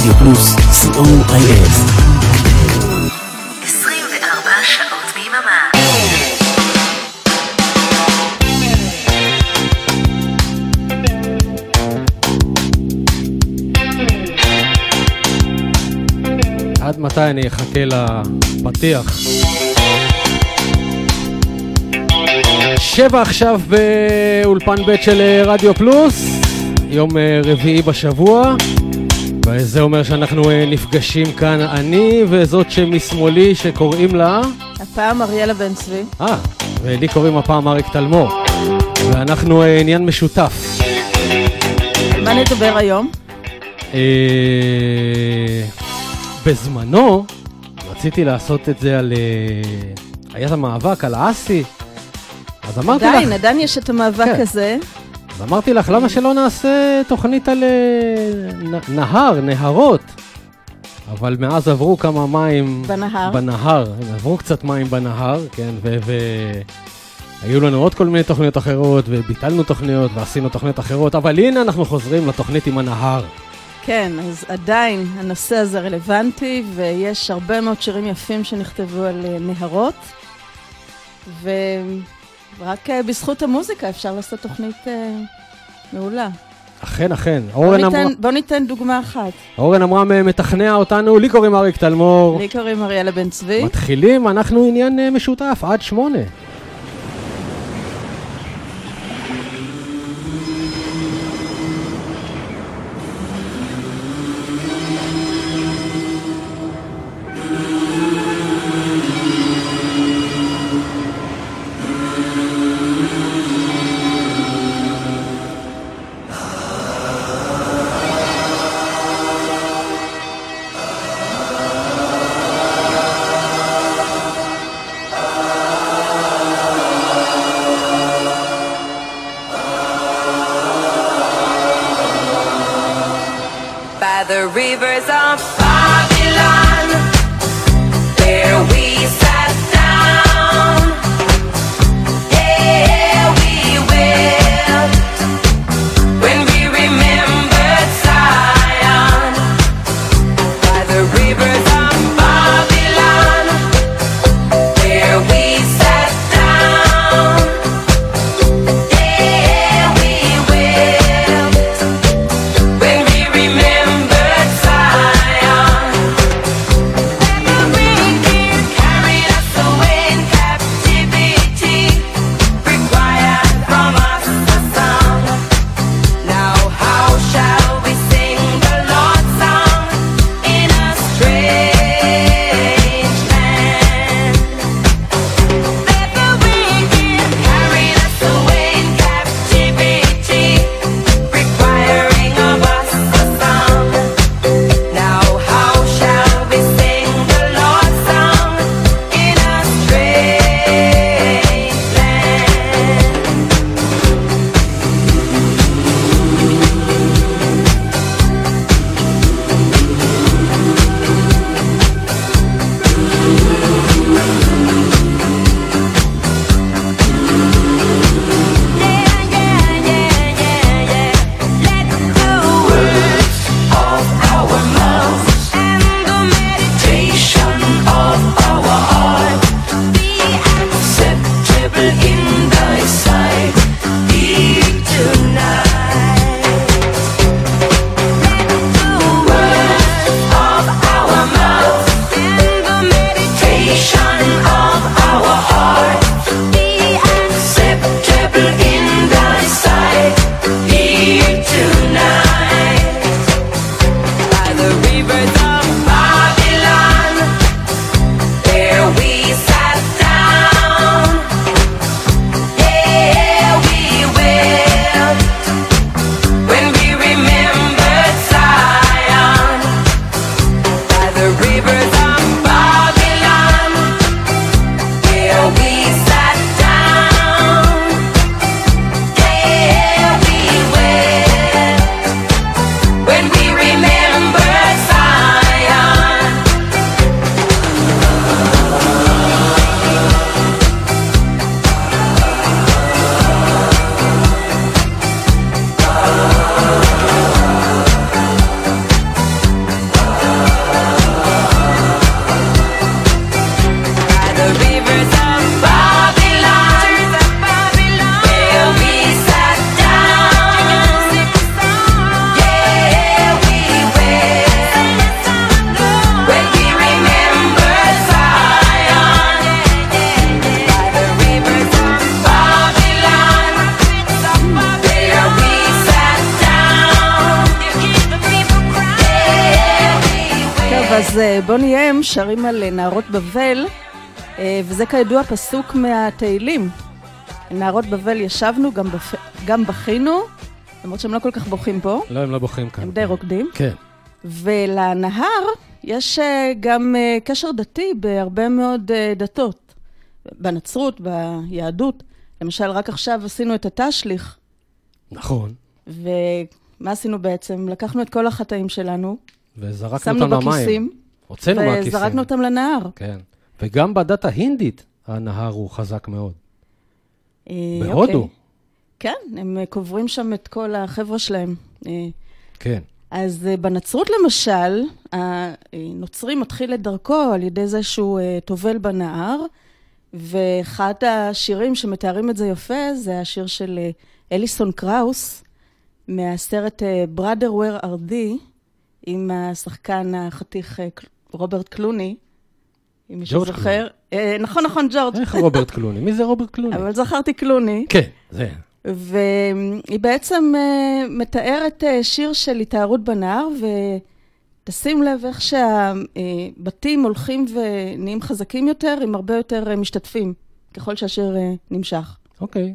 רדיו פלוס, co.il 24 שעות ביממה. עד מתי אני אחכה לפתיח? שבע עכשיו באולפן ב' של אה, רדיו פלוס, יום אה, רביעי בשבוע, וזה אומר שאנחנו אה, נפגשים כאן אני וזאת שמשמאלי שקוראים לה... הפעם אריאלה בן צבי. אה, ולי קוראים הפעם אריק תלמור, ואנחנו אה, עניין משותף. מה נדבר היום? אה, בזמנו רציתי לעשות את זה על... אה, היה את המאבק על האסי, אז אמרתי לך... עדיין, עדיין יש את המאבק כן. הזה. אז אמרתי לך, למה שלא נעשה תוכנית על אה, נהר, נהרות? אבל מאז עברו כמה מים... בנהר. בנהר, עברו קצת מים בנהר, כן, ו... ו... היו לנו עוד כל מיני תוכניות אחרות, וביטלנו תוכניות, ועשינו תוכניות אחרות, אבל הנה אנחנו חוזרים לתוכנית עם הנהר. כן, אז עדיין הנושא הזה רלוונטי, ויש הרבה מאוד שירים יפים שנכתבו על אה, נהרות, ורק אה, בזכות המוזיקה אפשר לעשות תוכנית אה, מעולה. אכן, אכן. בוא אורן, אמרה, בוא ניתן דוגמה אחת. אורן אמרה מתכנע אותנו, לי קוראים אריק תלמור. לי קוראים אריאלה בן צבי. מתחילים, אנחנו עניין אה, משותף, עד שמונה. נערות בבל, אה, וזה כידוע פסוק מהתהילים. נערות בבל ישבנו, גם, בפ... גם בכינו, למרות שהם לא כל כך בוכים פה, לא, הם לא בוכים כאן. הם די רוקדים. כן. ולנהר יש אה, גם אה, קשר דתי בהרבה מאוד דתות. בנצרות, ביהדות. למשל, רק עכשיו עשינו את התשליך, נכון. ומה עשינו בעצם? לקחנו את כל החטאים שלנו, וזרקנו שמנו אותם למים. בכיסים, הוצאנו מהכיסים. וזרקנו אותם לנהר. כן. וגם בדת ההינדית הנהר הוא חזק מאוד. אה, בהודו. אוקיי. כן, הם קוברים שם את כל החבר'ה שלהם. אה, כן. אז אה, בנצרות למשל, הנוצרי מתחיל את דרכו על ידי זה שהוא טובל בנהר, ואחד השירים שמתארים את זה יפה זה השיר של אליסון קראוס, מהסרט Brother Where are Thee, עם השחקן החתיך רוברט קלוני, אם מישהו זוכר. אה, נכון, נכון, ג'ורג', איך רוברט קלוני? מי זה רוברט קלוני? אבל זכרתי קלוני. כן, זה. והיא בעצם אה, מתארת אה, שיר של התארות בנהר, ותשים לב איך שהבתים הולכים ונהיים חזקים יותר, עם הרבה יותר משתתפים, ככל שהשיר נמשך. אוקיי.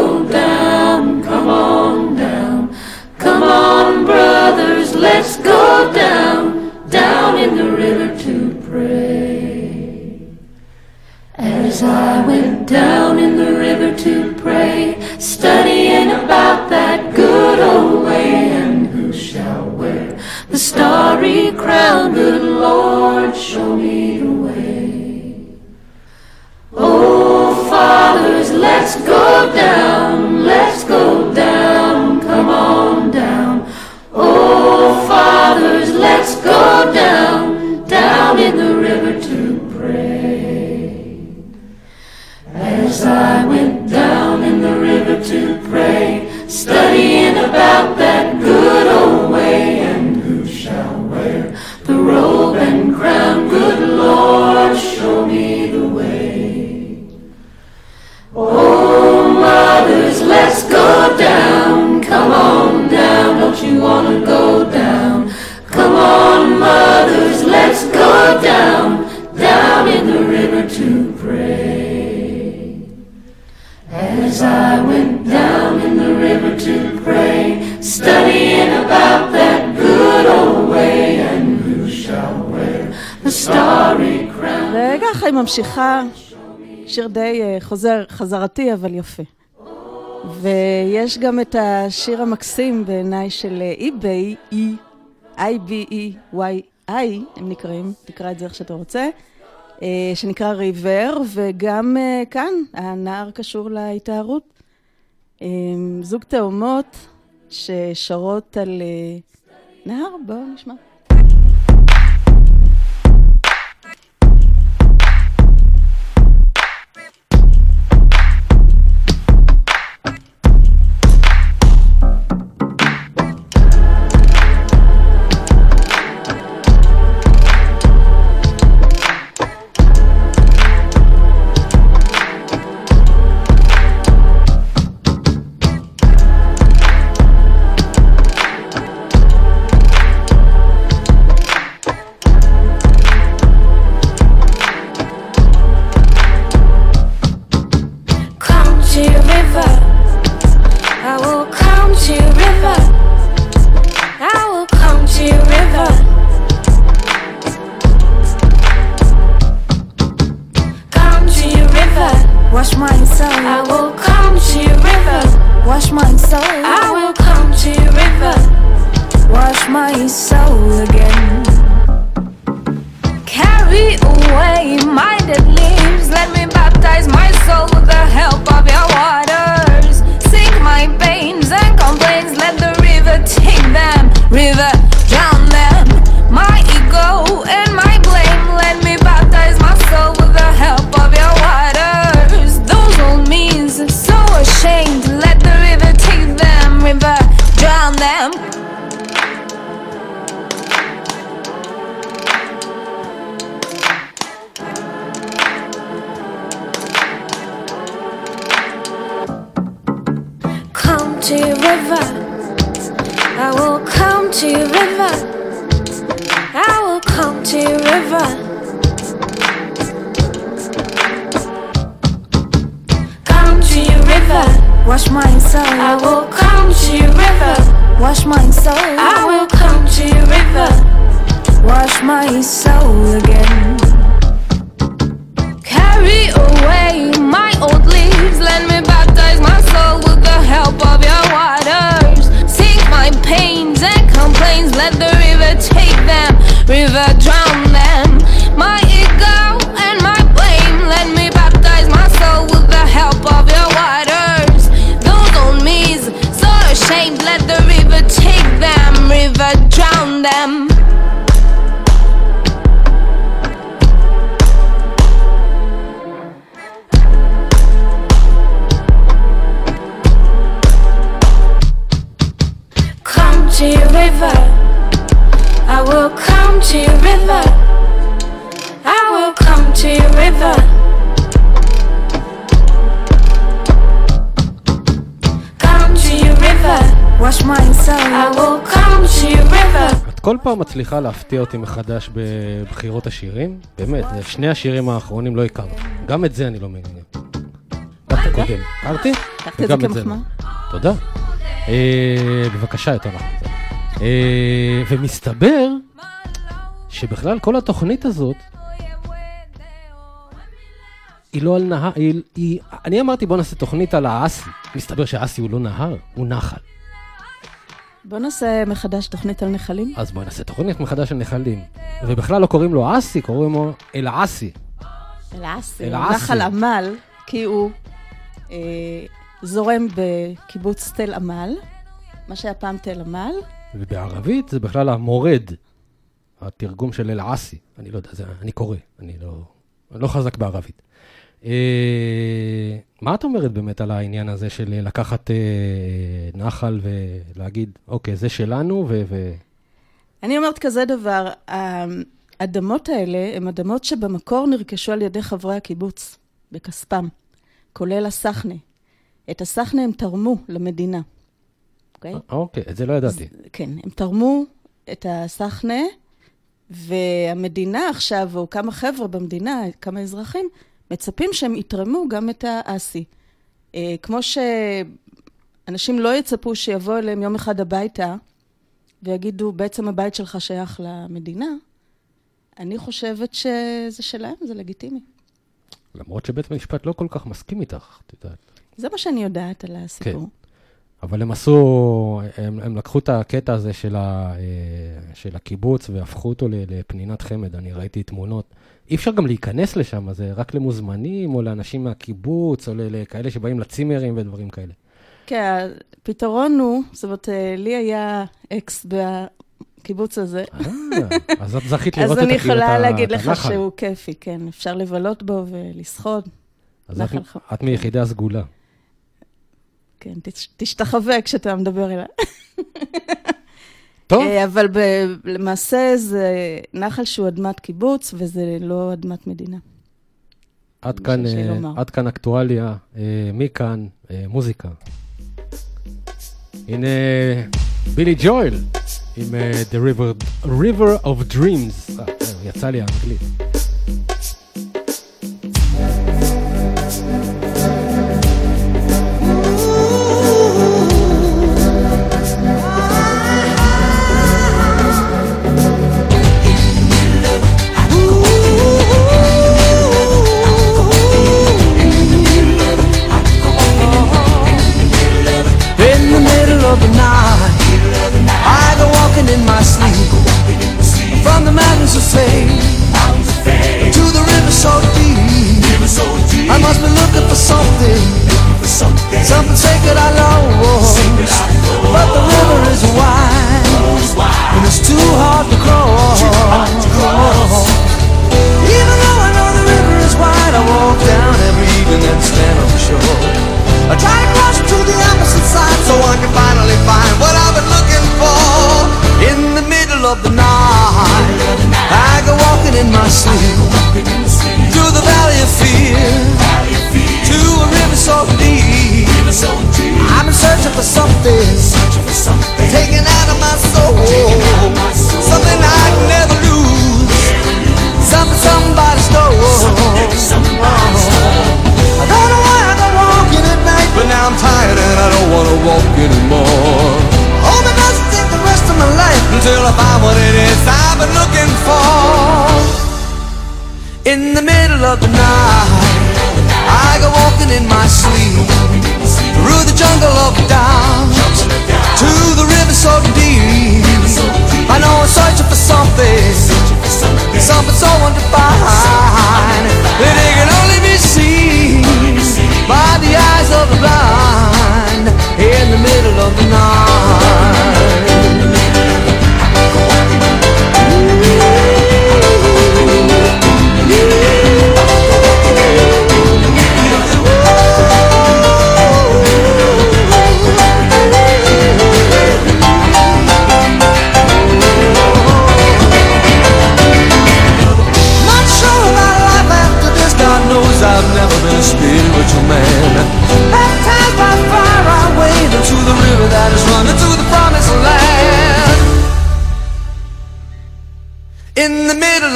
starry? Good Lord, show me ממשיכה, שיר די אה, חוזר, חזרתי אבל יפה. ויש גם את השיר המקסים בעיניי של אה, אי-ביי, אי, I-B-E-Y-I, הם נקראים, תקרא את זה איך שאתה רוצה, אה, שנקרא ריבר, וגם אה, כאן הנער קשור להתארות. אה, זוג תאומות ששרות על אה, נהר, בואו נשמע. My soul again. Carry away my old leaves. Let me baptize my soul with the help of your waters. Sink my pains and complaints. Let the river take them. River drown them. My ego and my blame. Let me baptize my soul with the help of your waters. Those old me's so ashamed. Let the river take them. River drown them. River. I will come to your river. I will come to your river. Come to your river. Wash my soul. I will come to your river. את כל פעם מצליחה להפתיע אותי מחדש בבחירות השירים. באמת, זה שני השירים האחרונים לא הכרתי. גם את זה אני לא מבין. את הקודם. הכרתי? לקחת את זה וגם לא. כמחמאה? תודה. אה, בבקשה, יותר נכון. אה, ומסתבר שבכלל כל התוכנית הזאת היא לא על נהר, היא, היא, אני אמרתי בוא נעשה תוכנית על האסי. מסתבר שהאסי הוא לא נהר, הוא נחל. בוא נעשה מחדש תוכנית על נחלים. אז בואי נעשה תוכנית מחדש על נחלים. ובכלל לא קוראים לו אסי, קוראים לו אל-עסי. אל-עסי, אל-עסי. נחל עמל, כי הוא אה, זורם בקיבוץ תל עמל, מה שהיה פעם תל עמל. ובערבית זה בכלל המורד, התרגום של אל-עסי. אני לא יודע, זה, אני קורא, אני לא, לא חזק בערבית. אה, מה את אומרת באמת על העניין הזה של לקחת אה, נחל ולהגיד, אוקיי, זה שלנו, ו... ו... אני אומרת כזה דבר, האדמות האלה הן אדמות שבמקור נרכשו על ידי חברי הקיבוץ, בכספם, כולל הסחנה. את הסחנה הם תרמו למדינה, אוקיי? אוקיי, את זה לא ידעתי. כן, הם תרמו את הסחנה, והמדינה עכשיו, או כמה חבר'ה במדינה, כמה אזרחים, מצפים שהם יתרמו גם את האסי. אה, כמו שאנשים לא יצפו שיבוא אליהם יום אחד הביתה ויגידו, בעצם הבית שלך שייך למדינה, אני חושבת שזה שלהם, זה לגיטימי. למרות שבית המשפט לא כל כך מסכים איתך, את יודעת. זה מה שאני יודעת על הסיפור. אבל הם עשו, הם, הם לקחו את הקטע הזה של, ה, אה, של הקיבוץ והפכו אותו לפנינת חמד, אני ראיתי תמונות. אי אפשר גם להיכנס לשם, זה רק למוזמנים, או לאנשים מהקיבוץ, או לכאלה שבאים לצימרים ודברים כאלה. כן, הפתרון הוא, זאת אומרת, אה, לי היה אקס בקיבוץ הזה. אה, אז את זכית לראות אז את אני ה- את יכולה להגיד לך הנחל. שהוא כיפי, כן. אפשר לבלות בו ולשחות. אז את, מיחידי הסגולה. כן, תש- תשתחווה כשאתה מדבר אליי. טוב, אה, אבל ב- למעשה זה נחל שהוא אדמת קיבוץ, וזה לא אדמת מדינה. עד כאן, אה. עד כאן אקטואליה, אה, מכאן מוזיקה. הנה בילי ג'ויל עם The River, River of Dreams. יצא לי האנגלית.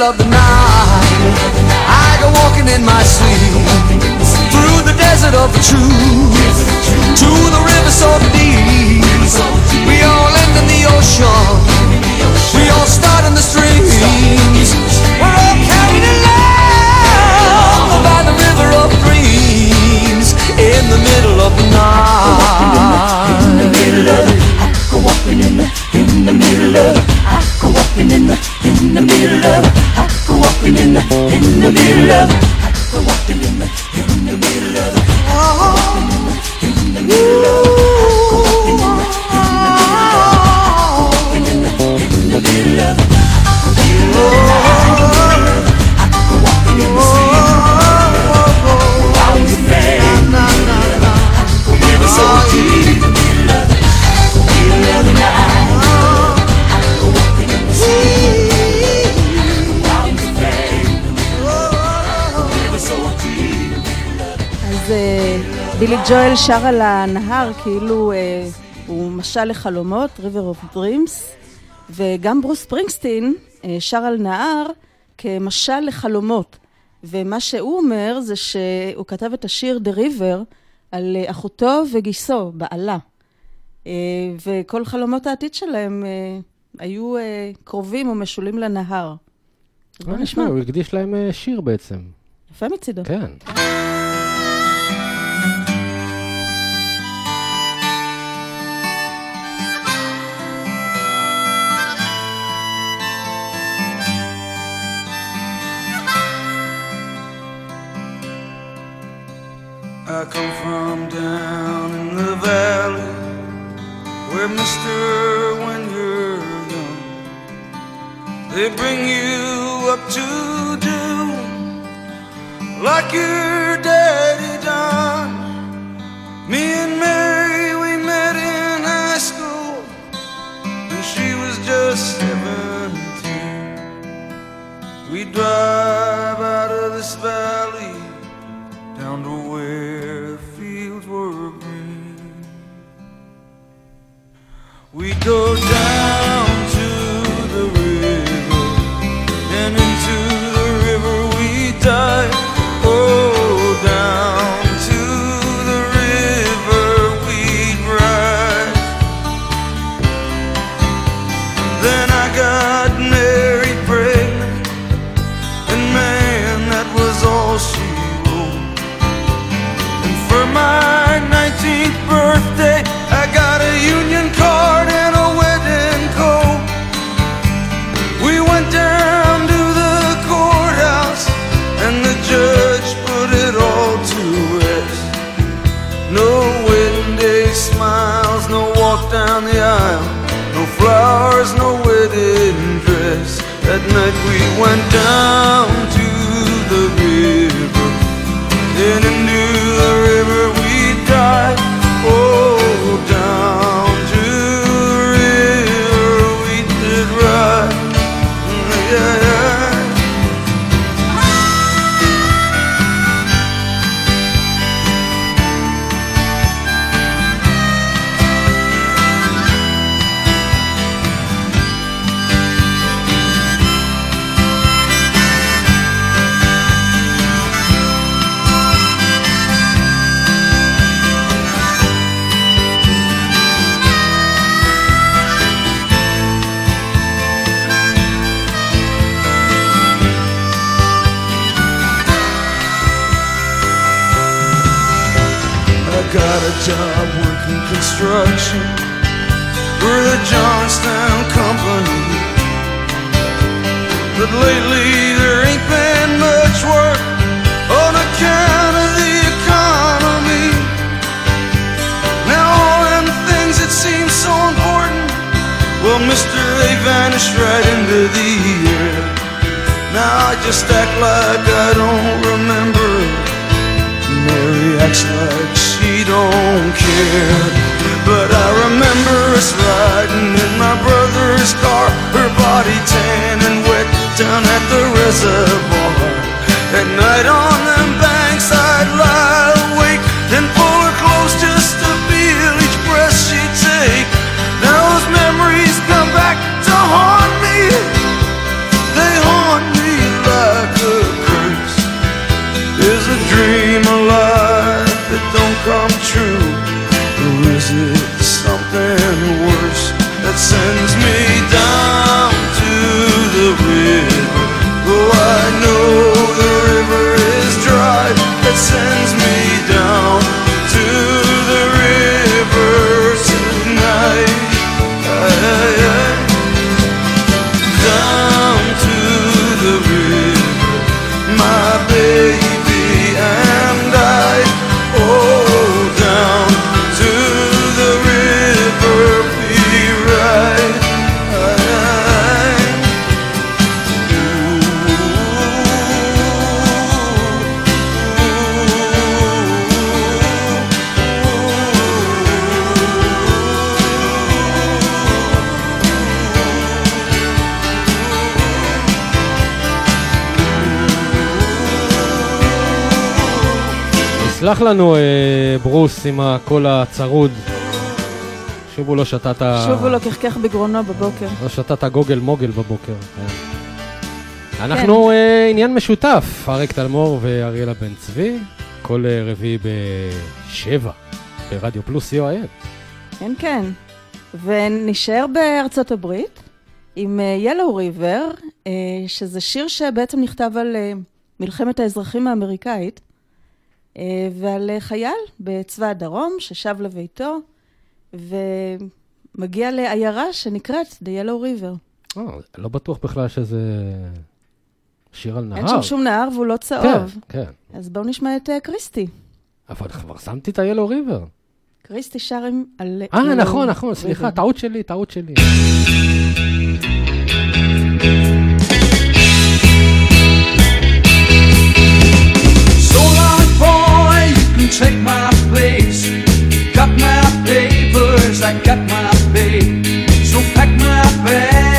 Of the night, I go walking in my sleep through the desert of the truth to the river so deep. We all end in the ocean. We all start in the streams. We're all carried along by the river of dreams in the middle of the night. In the middle of the in the middle of walking in the in the middle of. I go walking in the in the middle of. I go walking in the in the middle of. Oh, in the middle of it. בילי ג'ואל שר על הנהר כאילו אה, הוא משל לחלומות, River of Dreams, וגם ברוס ספרינגסטין אה, שר על נהר כמשל לחלומות. ומה שהוא אומר זה שהוא כתב את השיר The River על אה, אחותו וגיסו, בעלה. אה, וכל חלומות העתיד שלהם אה, היו אה, קרובים ומשולים לנהר. אז בוא אה, נשמע. הוא הקדיש להם אה, שיר בעצם. יפה מצידו. כן. I come from down in the valley where, mister, when you're young, they bring you up to do like your daddy done. Me and Mary, we met in high school, and she was just 17. We drive construction for the Johnstown Company. But lately there ain't been much work on account of the economy. Now all them things that seem so important, well, mister, they vanished right into the air. Now I just act like I don't remember. Mary acts like she don't care. But I remember us riding in my brother's car, her body tan and wet down at the reservoir. At night on them סלח לנו, אה, ברוס, עם הקול הצרוד. שוב הוא לא שתה את ה... שוב הוא לא קחקח בגרונו בבוקר. לא שתה את הגוגל מוגל בבוקר. כן. אנחנו אה, עניין משותף, אריק תלמור ואריאלה בן צבי, כל אה, רביעי בשבע, ברדיו פלוס co.il. כן, כן. ונשאר בארצות הברית עם ילו ריבר, שזה שיר שבעצם נכתב על אה, מלחמת האזרחים האמריקאית, אה, ועל אה, חייל בצבא הדרום ששב לביתו, ומגיע לעיירה שנקראת The Yellow River. אה, לא בטוח בכלל שזה שיר על נהר. אין שם שום נהר והוא לא צהוב. כן, כן. אז בואו נשמע את אה, קריסטי. אבל כבר שמתי את ה-Yellow River. קריסטי שר עם... אה, Yellow נכון, נכון, סליחה. טעות שלי, טעות שלי. Can take my place. Got my papers, I got my pay. So pack my bags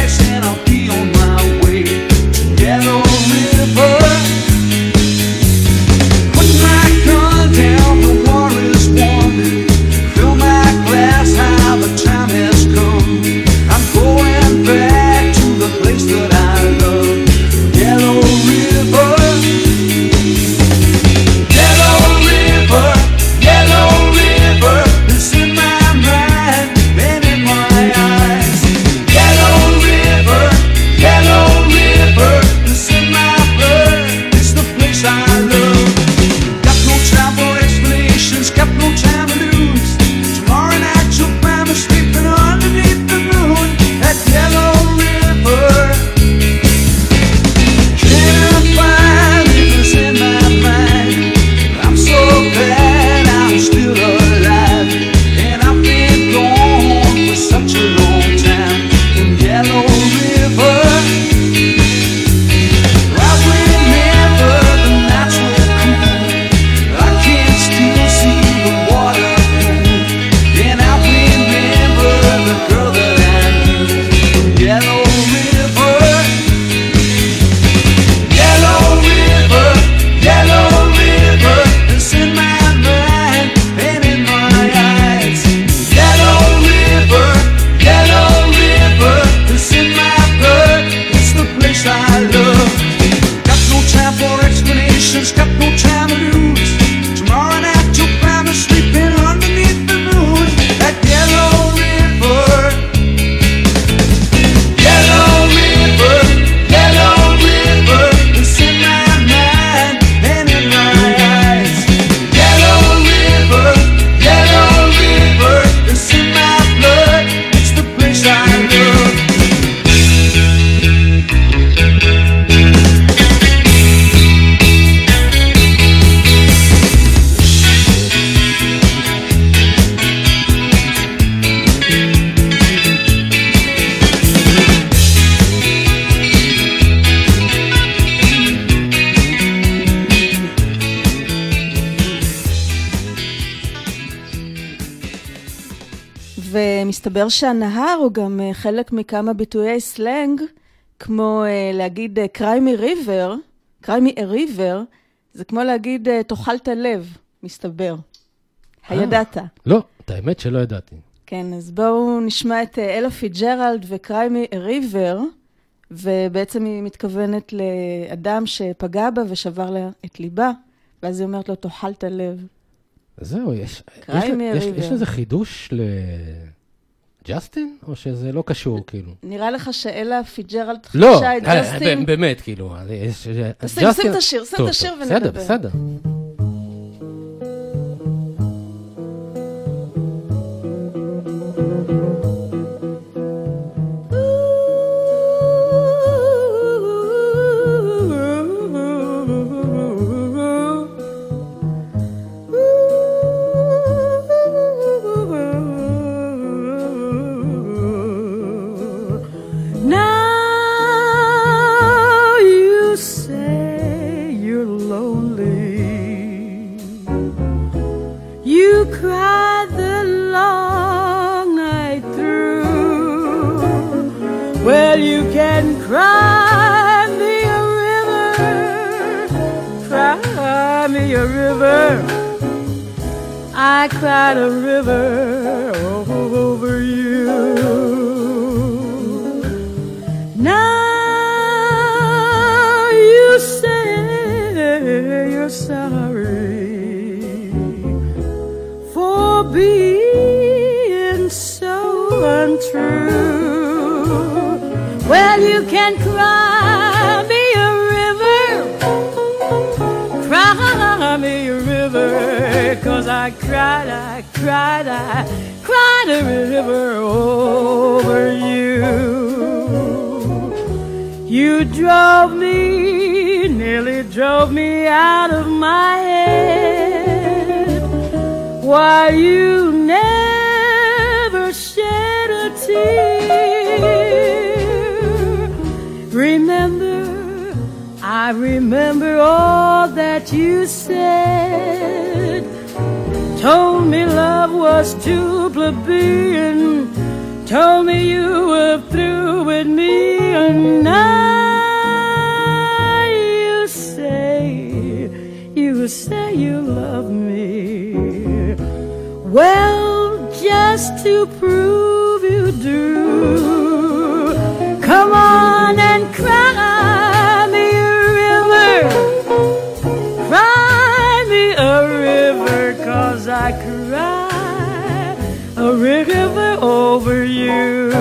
ומסתבר שהנהר הוא גם אה, חלק מכמה ביטויי סלנג, כמו אה, להגיד cry me a river, זה כמו להגיד אה, תאכל את הלב, מסתבר. הידעת. לא, את האמת שלא ידעתי. כן, אז בואו נשמע את אלה פיג'רלד a river, ובעצם היא מתכוונת לאדם שפגע בה ושבר לה את ליבה, ואז היא אומרת לו, תאכל את הלב. זהו, יש, יש, יש. יש לזה חידוש לג'סטין, או שזה לא קשור, כאילו? נראה לך שאלה פיצג'רלד לא, חידשה את אה, ג'סטין? ב- באמת, כאילו, יש... שים- שים את השיר, שים את השיר ונדבר. בסדר, בסדר. I cried a river over you. Now you say you're sorry for being so untrue. Well, you can cause I cried, I cried, I cried a river over you. You drove me, nearly drove me out of my head. Why you never shed a tear. Remember, I remember all that you said. Told me love was too plebeian. Told me you were through with me, and now you say, you say you love me. Well, just to prove you do, I cry a river over you.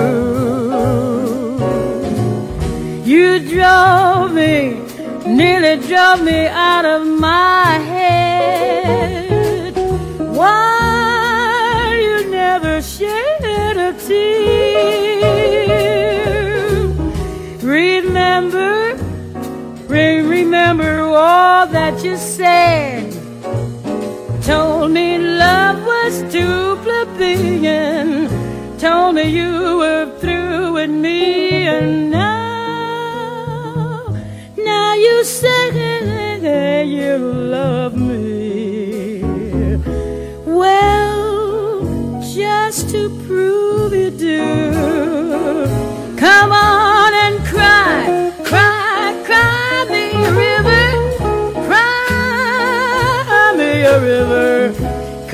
You drove me, nearly drove me out of my head. Why you never shed a tear? Remember, re- remember all that you said. Told me love was too plebeian. Told me you were through with me, and now, now you say you love me. Well, just to prove you do, come on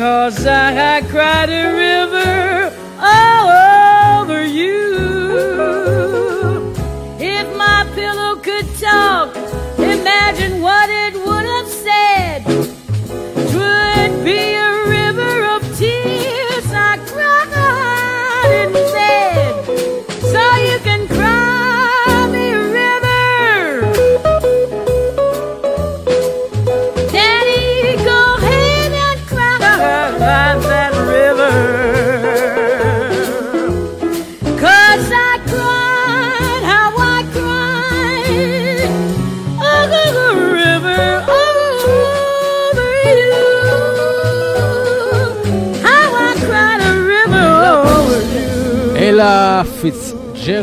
cause I, I cried a river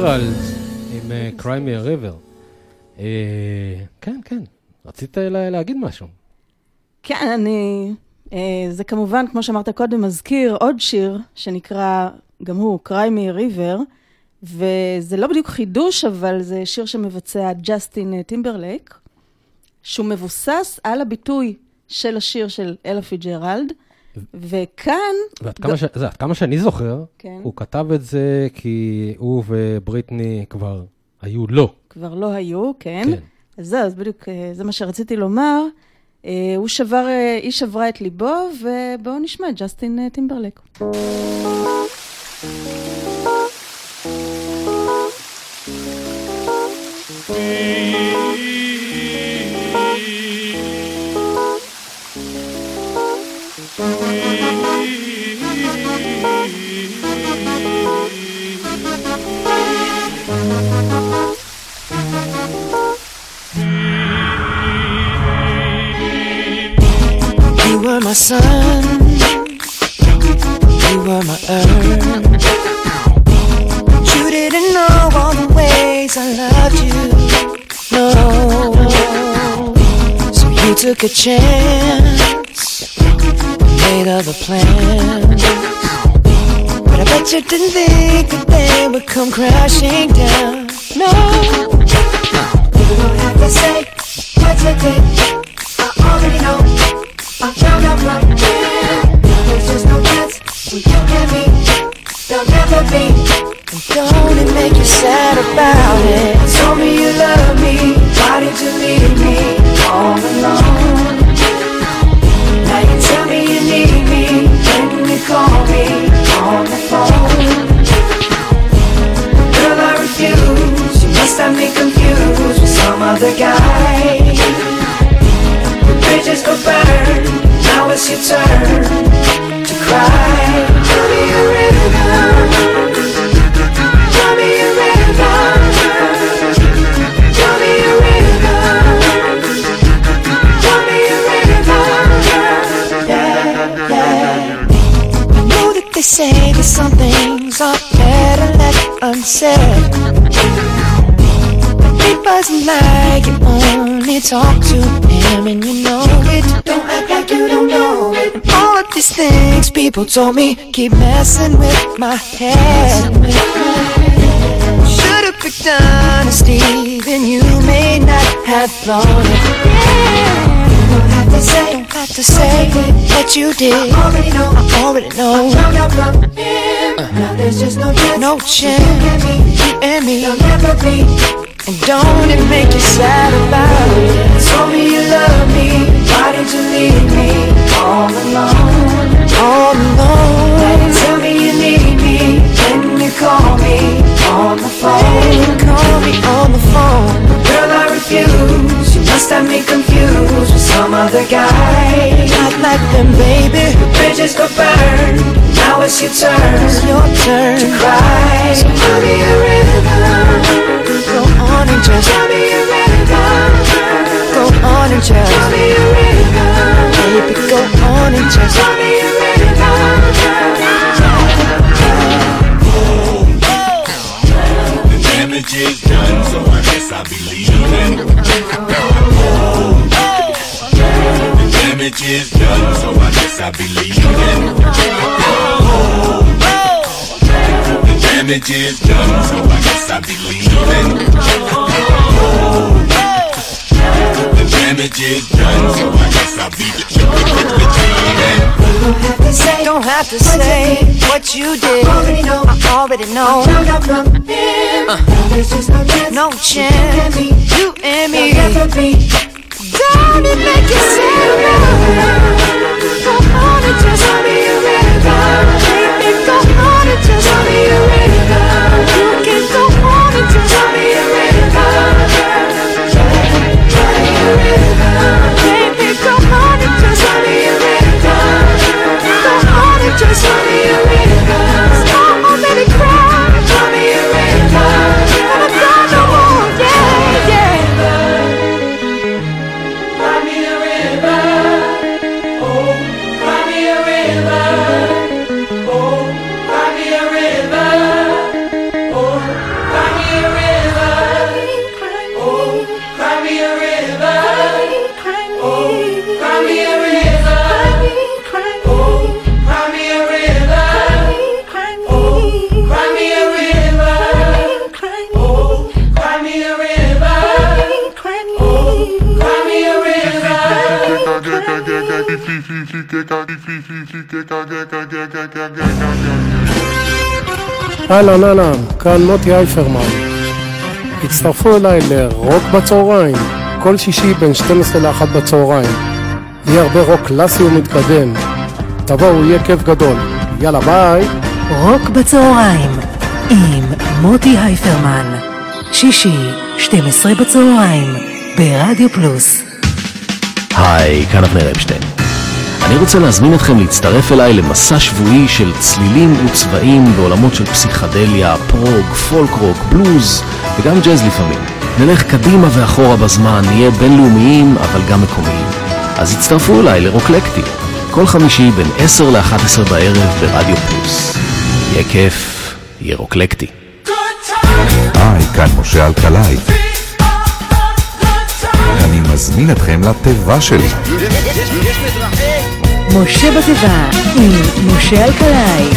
פיצג'רלד עם Cry Me a River. כן, כן, רצית לה- להגיד משהו. כן, אני... אה, זה כמובן, כמו שאמרת קודם, מזכיר עוד שיר שנקרא, גם הוא, Me River, וזה לא בדיוק חידוש, אבל זה שיר שמבצע ג'סטין אה, טימברלייק, שהוא מבוסס על הביטוי של השיר של אלה פיצג'רלד, וכאן... ועד כמה, ש... זה, עד כמה שאני זוכר, כן. הוא כתב את זה כי הוא ובריטני כבר היו לא. כבר לא היו, כן. כן. אז זהו, אז בדיוק אה, זה מה שרציתי לומר. אה, הוא שבר, אה, היא שברה את ליבו, ובואו נשמע את ג'סטין טימברלק. You were my sun, you were my earth. You didn't know all the ways I loved you. No, so you took a chance, made other plans. But I bet you didn't think that they would come crashing down. No, you don't have to say what you did. I already know. I found out right there There's just no chance when you and me There'll never be And don't it make you sad about it Told me you love me Why did you leave me all alone? Now you tell me you need me When you call me on the phone Girl, I refuse You must have me confused with some other guy bridges go burn. Now it's your turn to cry. Tell me a. Tell me a me a me a. Yeah, yeah. I know that they say that some things are better left unsaid. Doesn't like you only talk to him and you know it Don't act like you don't know it and All of these things people told me Keep messing with my head Should've picked honesty Then you may not have thought it Yeah don't have to say, don't have to say what you did. I already know, I already know. I found out from him. Now there's just no chance. No chance. You and me, there'll never be. And don't it make you sad about it? Told me you love me. Why did you leave me all alone? All alone. Tell me you need me. When you call me on the phone. Call me on the phone. Girl, I refuse. You must have me confused with some other guy. Not like them, baby. The bridges go burn. Now it's your turn. It's your turn to cry. So tell me a river. On and just tell me a river. Go on and just tell me you a river. Baby, go on and just tell me a The damage is done, so I guess I'll be leaving. The damage is done, so I guess I'll be leaving. Damage is done, so I guess I'll be leaving. The damage is done, so I guess I'll be leaving. Don't have to say what you did. I already know. I. Uh, no chance. You and me. Don't it make you sad? Go on and just me a. Baby, go on and just me a river. America. Johnny America. אהלן אהלן, כאן מוטי אייפרמן. הצטרפו אליי לרוק בצהריים, כל שישי בין 12 ל-1 בצהריים. יהיה הרבה רוק קלאסי ומתקדם. תבואו, יהיה כיף גדול. יאללה ביי. רוק בצהריים עם מוטי אייפרמן. שישי, 12 בצהריים, ברדיו פלוס. היי, כאן אבנר אפשטיין. אני רוצה להזמין אתכם להצטרף אליי למסע שבועי של צלילים וצבעים בעולמות של פסיכדליה, פרוג, פולק רוק, בלוז וגם ג'אז לפעמים. נלך קדימה ואחורה בזמן, נהיה בינלאומיים אבל גם מקומיים. אז הצטרפו אליי לרוקלקטי, כל חמישי בין 10 ל-11 בערב ברדיו פלוס. יהיה כיף, יהיה רוקלקטי. היי, כאן משה אלקלעי. אני מזמין אתכם לתיבה שלי. משה בתיבה עם משה אלקלעי.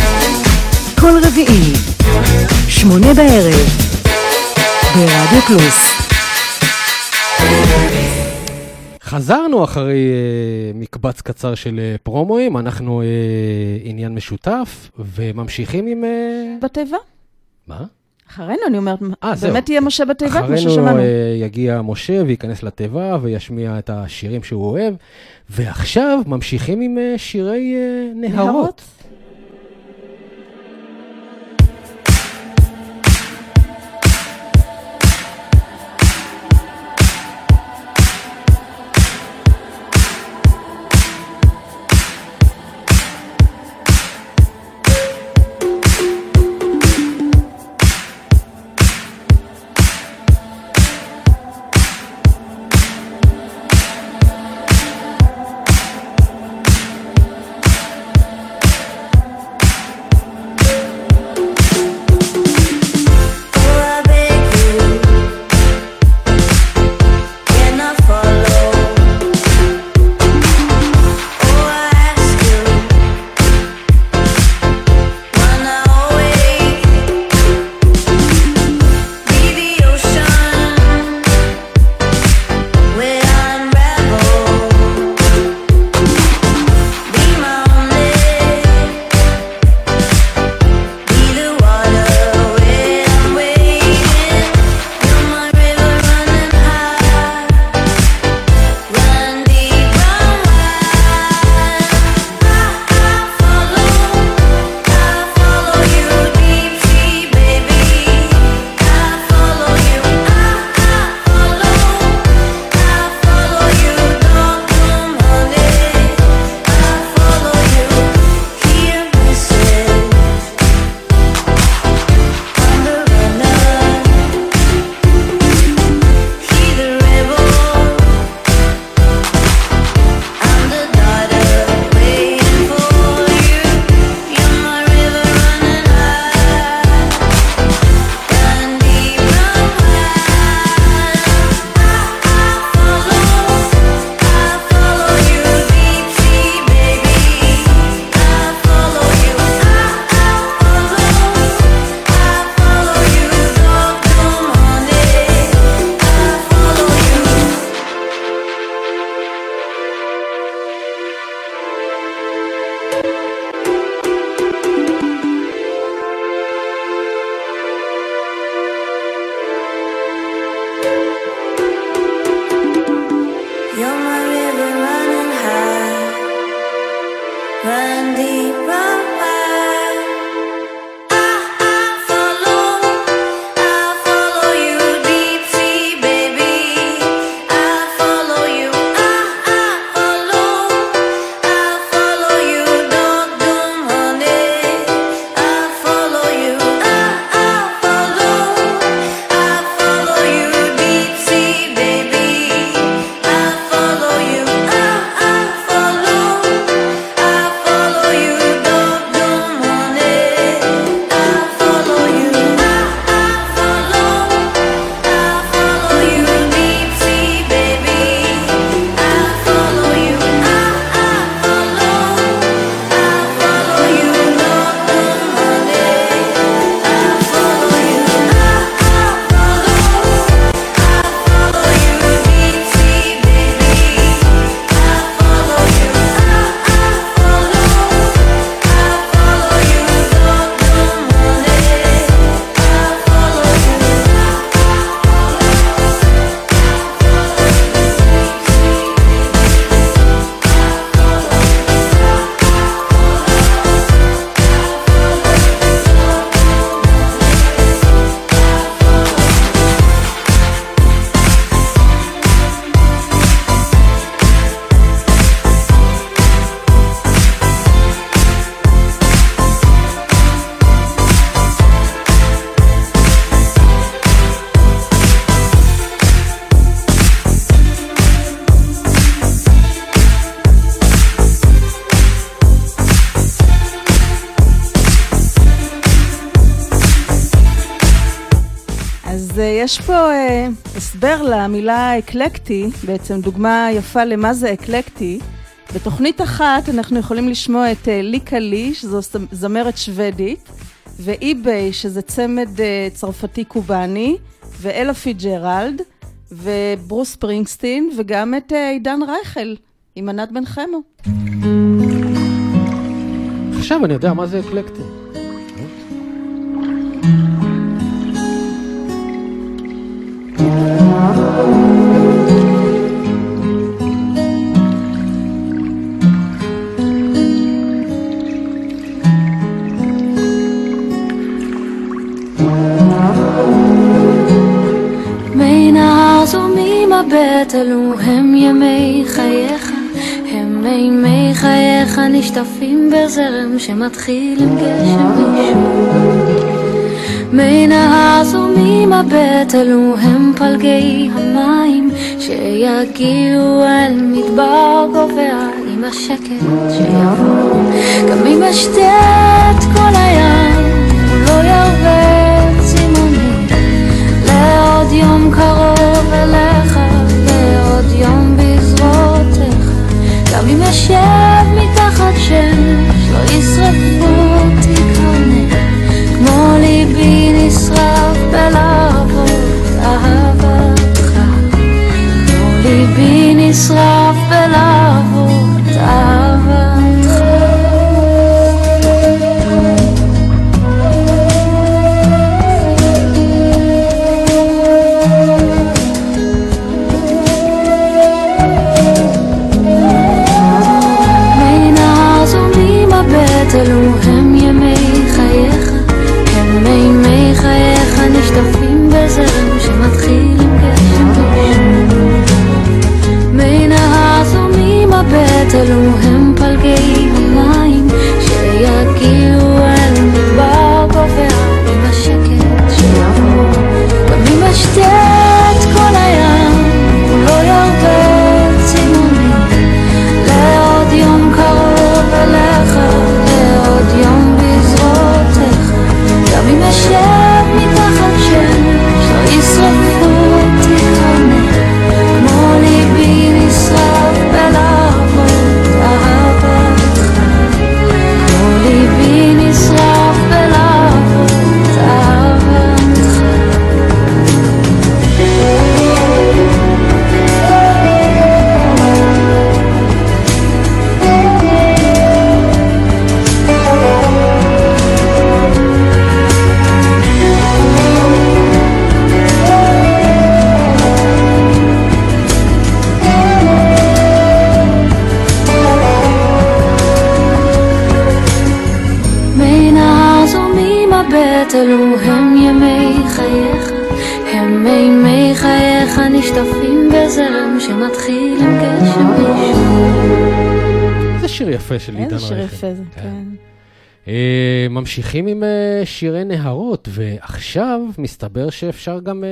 כל רביעי, שמונה בערב, ברדיו פלוס. חזרנו אחרי אה, מקבץ קצר של אה, פרומואים, אנחנו אה, עניין משותף, וממשיכים עם... אה, בתיבה. מה? אחרינו, אני אומרת, אה. באמת יהיה משה בתיבה, כמו אחרינו ששמענו. אה, יגיע משה וייכנס לתיבה וישמיע את השירים שהוא אוהב, ועכשיו ממשיכים עם אה, שירי אה, נהרות. יש פה אה, הסבר למילה אקלקטי, בעצם דוגמה יפה למה זה אקלקטי. בתוכנית אחת אנחנו יכולים לשמוע את אה, ליקה לי, שזו זמרת שוודית, ואי-ביי, שזה צמד אה, צרפתי קובאני, ואלה פיצג'רלד, וברוס ספרינגסטין, וגם את אה, עידן רייכל, עם ענת בן חמו. עכשיו אני יודע מה זה אקלקטי. מבט אלו הם ימי חייך הם מימי חייך נשטפים בזרם שמתחיל עם גשם ראשון. מי נהר זורמים מבט אלו הם פלגי המים שיגיעו אל מדבר גובע עם השקט שיבוא. גם אם אשתה את כל הים לא ירבה צימוני לעוד יום קרוב אליך, אם אשב מתחת שמש, לא ישרפו אותי קרני, כמו ליבי נשרף בלהבות אהבתך. כמו ליבי נשרף ממשיכים עם אה, שירי נהרות, ועכשיו מסתבר שאפשר גם אה,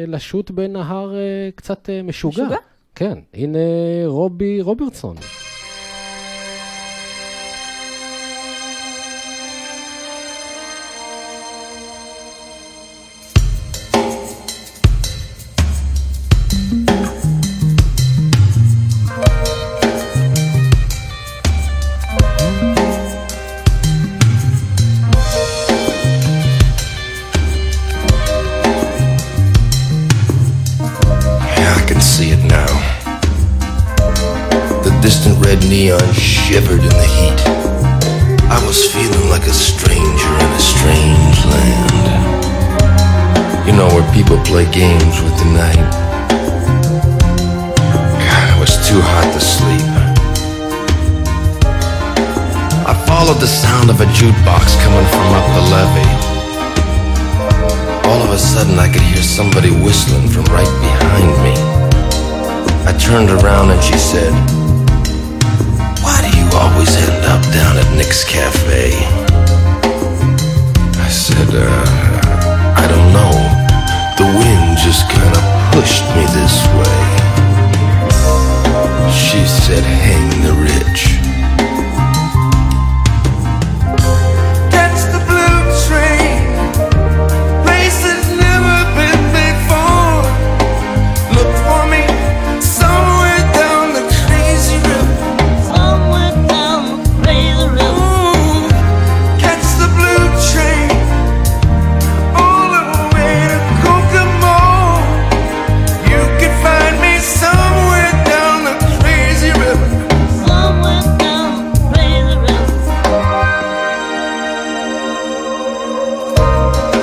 אה, לשוט בנהר קצת משוגע. משוגע? כן, הנה רובי רוברטסון. Neon shivered in the heat. I was feeling like a stranger in a strange land. You know, where people play games with the night. God, it was too hot to sleep. I followed the sound of a jukebox coming from up the levee. All of a sudden, I could hear somebody whistling from right behind me. I turned around and she said, always end up down at Nick's Cafe? I said, uh, I don't know. The wind just kind of pushed me this way. She said, Hang the rich.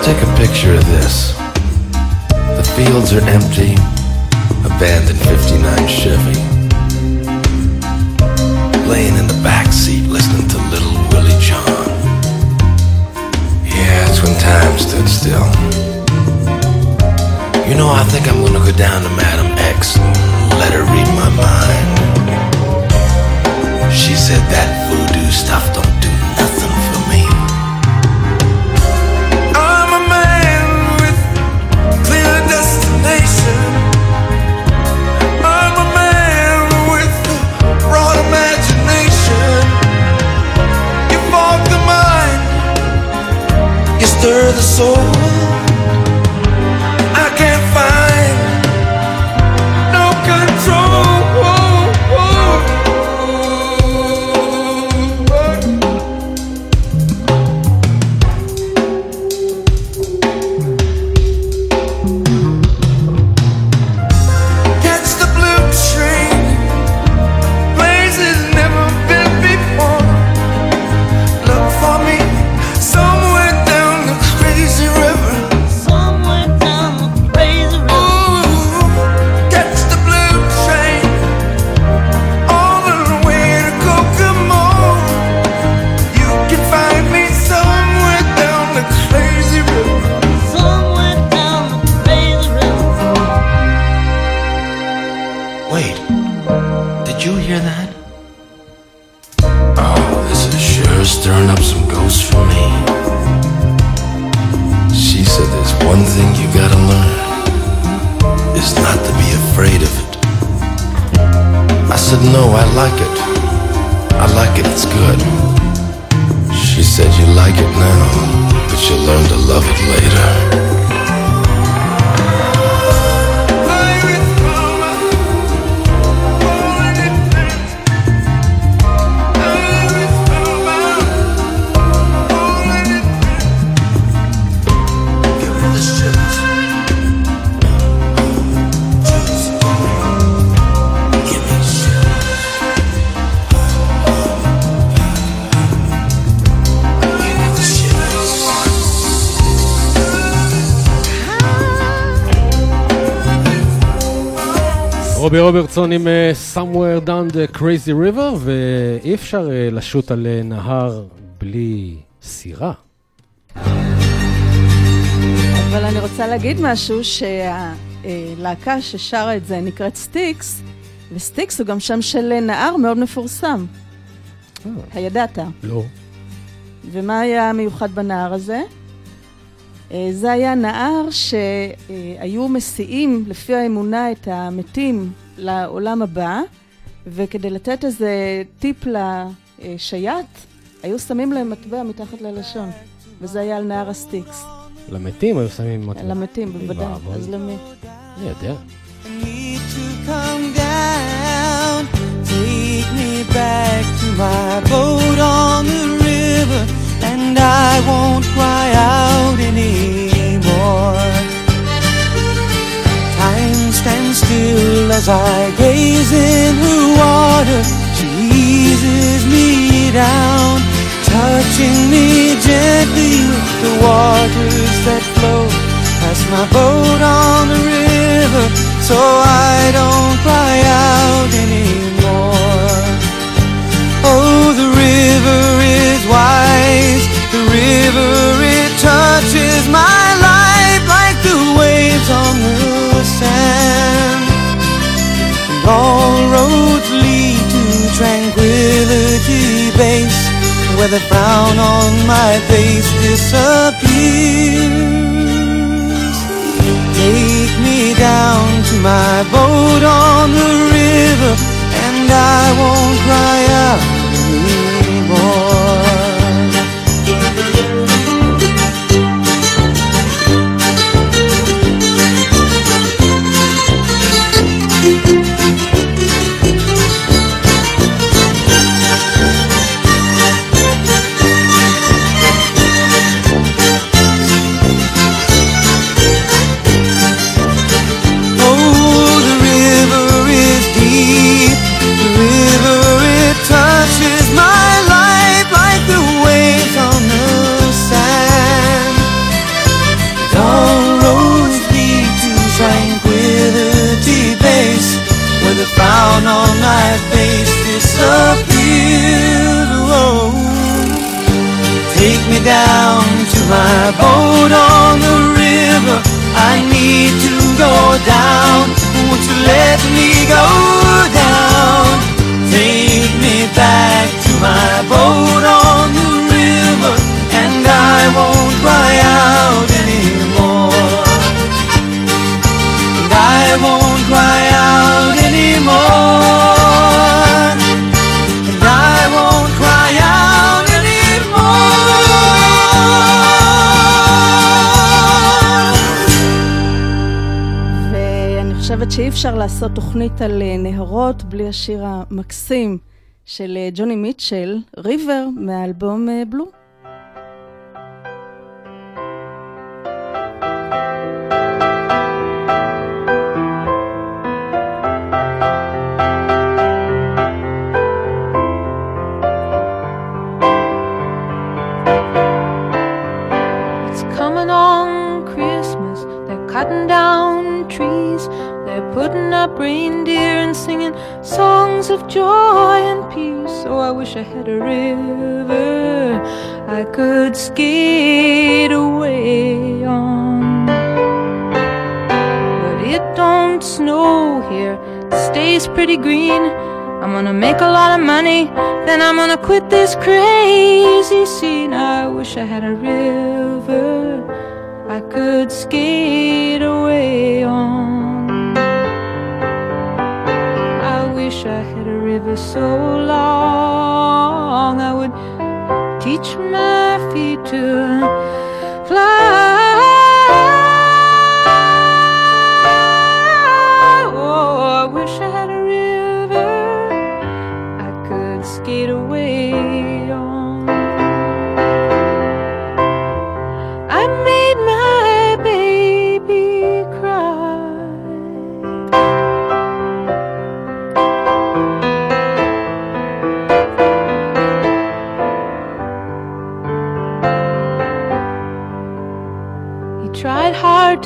Take a picture of this. The fields are empty, abandoned 59 Chevy. Laying in the back seat listening to Little Willie John. Yeah, it's when time stood still. You know, I think I'm gonna go down to Madam X and let her read my mind. She said that voodoo stuff don't stir the soul. No, I like it. I like it, it's good. She said, you like it now, but you'll learn to love it later. רובי רוברטסון עם אה, Somewhere Down the Crazy River, ואי אפשר אה, לשוט על אה, נהר בלי סירה. אבל אני רוצה להגיד משהו, שהלהקה ששרה את זה נקראת סטיקס, וסטיקס הוא גם שם של נהר מאוד מפורסם. הידעת. לא. ומה היה מיוחד בנהר הזה? אה, זה היה נהר שהיו מסיעים, לפי האמונה, את המתים לעולם הבא, וכדי לתת איזה טיפ לשייט, היו שמים להם מטבע מתחת ללשון, וזה היה על נהר הסטיקס. למתים היו שמים מטבע. למתים, בוודאי. אז למי? אני יודע. take me back to my boat on the river, and I won't cry out anymore. Time stands still as I gaze in her water. She eases me down, touching me gently with the waters that flow past my boat on the river, so I don't cry out anymore. Where the frown on my face disappears. Take me down to my boat on the river, and I won't cry out down to my boat on the river. I need to go down. Won't you let me go down? Take me back to my boat on the river, and I won't cry out anymore. And I won't cry out anymore. שאי אפשר לעשות תוכנית על אה, נהרות בלי השיר המקסים של אה, ג'וני מיטשל, ריבר, מהאלבום אה, בלו. I had a river I could skate away on. But it don't snow here. It stays pretty green. I'm gonna make a lot of money, then I'm gonna quit this crazy scene. I wish I had a river I could skate away on. I wish I had a river so long I would teach my feet to fly.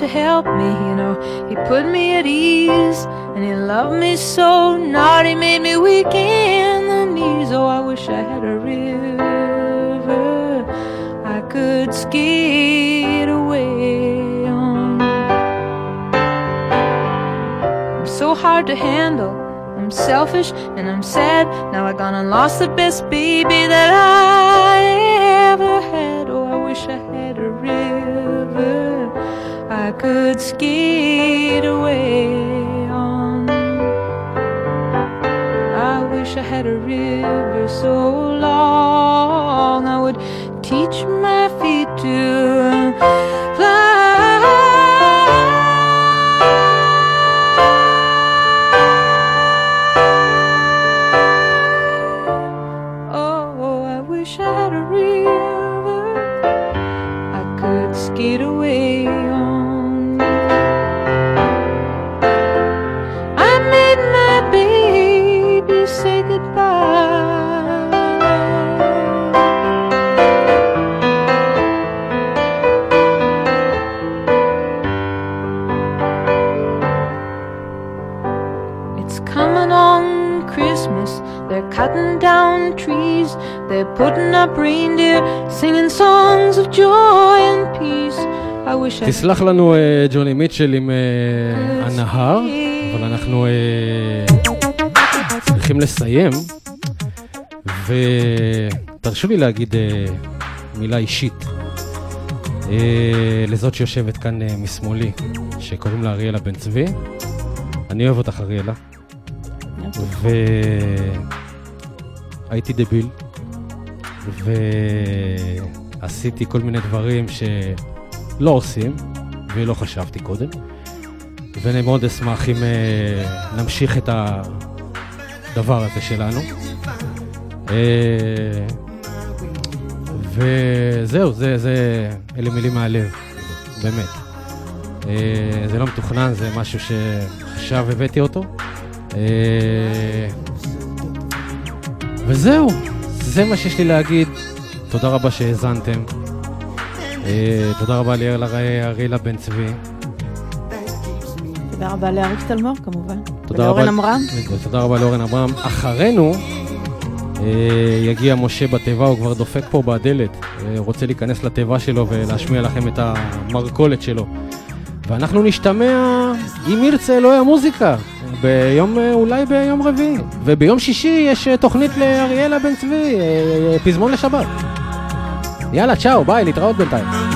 To help me, you know. He put me at ease, and he loved me so. Not he made me weak in the knees. Oh, I wish I had a river I could skate away on. I'm so hard to handle. I'm selfish and I'm sad. Now I gone and lost the best baby that I could skate away on. I wish I had a river so long I would teach my feet to reindeer, singing songs of joy and peace. I wish I תסלח לנו אה, ג'וני מיטשל עם אה, הנהר, אבל אנחנו אה, צריכים לסיים, ותרשו לי להגיד מילה אישית לזאת שיושבת כאן משמאלי, שקוראים לה אריאלה בן צבי. אני אוהב אותך, אריאלה. והייתי דביל, ועשיתי כל מיני דברים שלא עושים, ולא חשבתי קודם. ואני מאוד אשמח אם אה, נמשיך את הדבר הזה שלנו. אה, וזהו, זה, זה, אלה מילים מהלב, באמת. אה, זה לא מתוכנן, זה משהו שעכשיו הבאתי אותו. וזהו, זה מה שיש לי להגיד. תודה רבה שהאזנתם. אה, תודה רבה לאריאלה בן צבי. תודה רבה לאריק תלמור כמובן. תודה ולאורן עמרם. תודה רבה לאורן עמרם. אחרינו, אה, יגיע משה בתיבה, הוא כבר דופק פה בדלת, אה, רוצה להיכנס לתיבה שלו ולהשמיע לכם את המרכולת שלו. ואנחנו נשתמע, אם ירצה אלוהי המוזיקה, ביום, אה, אולי ביום רביעי. וביום שישי יש אה, תוכנית לאריאלה בן צבי, אה, פזמון לשבת. יאללה, צ'או, ביי, להתראות בינתיים.